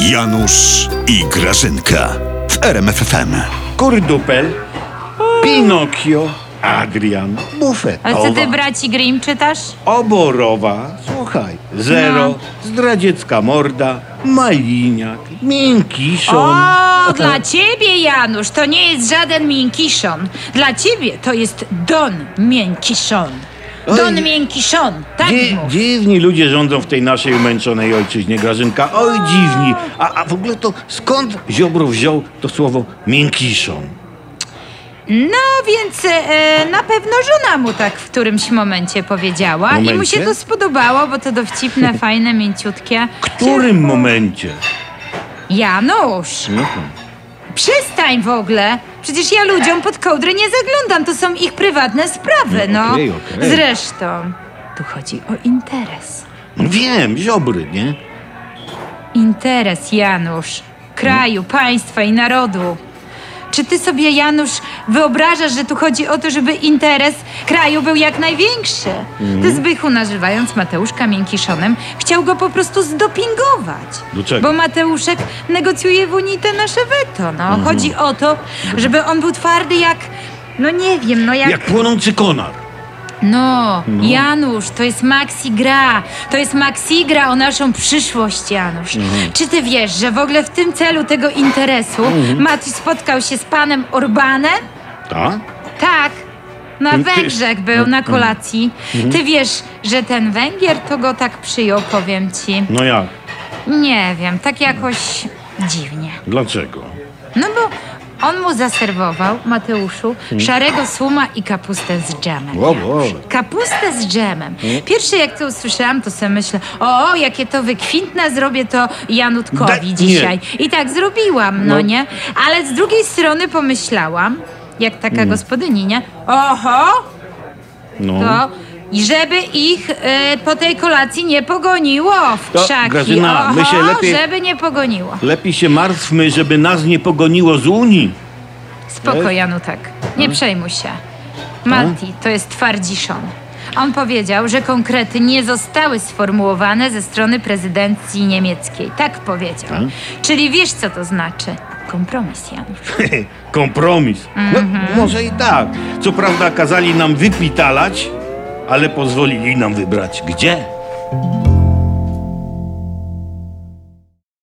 Janusz i Grażynka w RMFFM. Kurdupel, Pinokio, Adrian, Ale co ty braci Grimm czytasz? Oborowa, słuchaj, Zero, No. Zdradziecka Morda, Maliniak, Miękiszon. O, dla ciebie Janusz, to nie jest żaden miękiszon. Dla ciebie to jest Don Miękiszon. Don Oj. Miękiszon, tak Dzi- mów. dziwni ludzie rządzą w tej naszej umęczonej ojczyźnie, Grażynka. Oj, dziwni. A, a w ogóle to skąd Ziobro wziął to słowo miękiszon? No więc e, na pewno żona mu tak w którymś momencie powiedziała i mu Momencie? się to spodobało, bo to dowcipne, fajne, mięciutkie. W którym momencie? Janusz, No, przestań w ogóle. Przecież ja ludziom pod kołdrę nie zaglądam, to są ich prywatne sprawy, No, no. okej, okej. Zresztą, tu chodzi o interes. no wiem, Ziobry, nie? Interes, Janusz. Kraju, państwa i narodu. Czy ty sobie, Janusz, wyobrażasz, że tu chodzi o to, żeby interes kraju był jak największy? Ty Zbychu, nazywając Mateuszka miękiszonem, chciał go po prostu zdopingować. Do czego? Bo Mateuszek negocjuje w Unii te nasze weto, no. Chodzi o to, żeby on był twardy jak... No nie wiem, no jak... Jak płonący konar. No, Janusz, to jest Maxi gra. To jest Maxi gra o naszą przyszłość, Janusz. Mhm. Czy ty wiesz, że w ogóle w tym celu tego interesu Mhm. Mati spotkał się z panem Orbanem? Tak? Tak. Na ty- Węgrzech był na kolacji. Mhm. Ty wiesz, że ten Węgier to go tak przyjął, powiem ci. No jak? Nie wiem, tak jakoś dziwnie. Dlaczego? On mu zaserwował, Mateuszu, szarego słoma i kapustę z dżemem. Kapustę z dżemem. Pierwsze jak to usłyszałam, to sobie myślę, o, jakie to wykwintne zrobię to Janutkowi Da- dzisiaj. I tak zrobiłam, no, No. nie? Ale z drugiej strony pomyślałam, jak taka gospodyni, nie? Oho, No. to... I żeby ich e, po tej kolacji nie pogoniło w To, krzaki. Grażyna, Oho, my się lepiej- żeby nie pogoniło. Lepiej się martwmy, żeby nas nie pogoniło z Unii. Spoko? Janutek. Nie przejmuj się. Mati to jest twardziszon. On powiedział, że konkrety nie zostały sformułowane ze strony prezydencji niemieckiej. Tak powiedział. Tak? Czyli wiesz, co to znaczy? Kompromis, Janusz. Kompromis. Mhm. No, może i tak. Co prawda kazali nam wypitalać, ale pozwolili nam wybrać gdzie.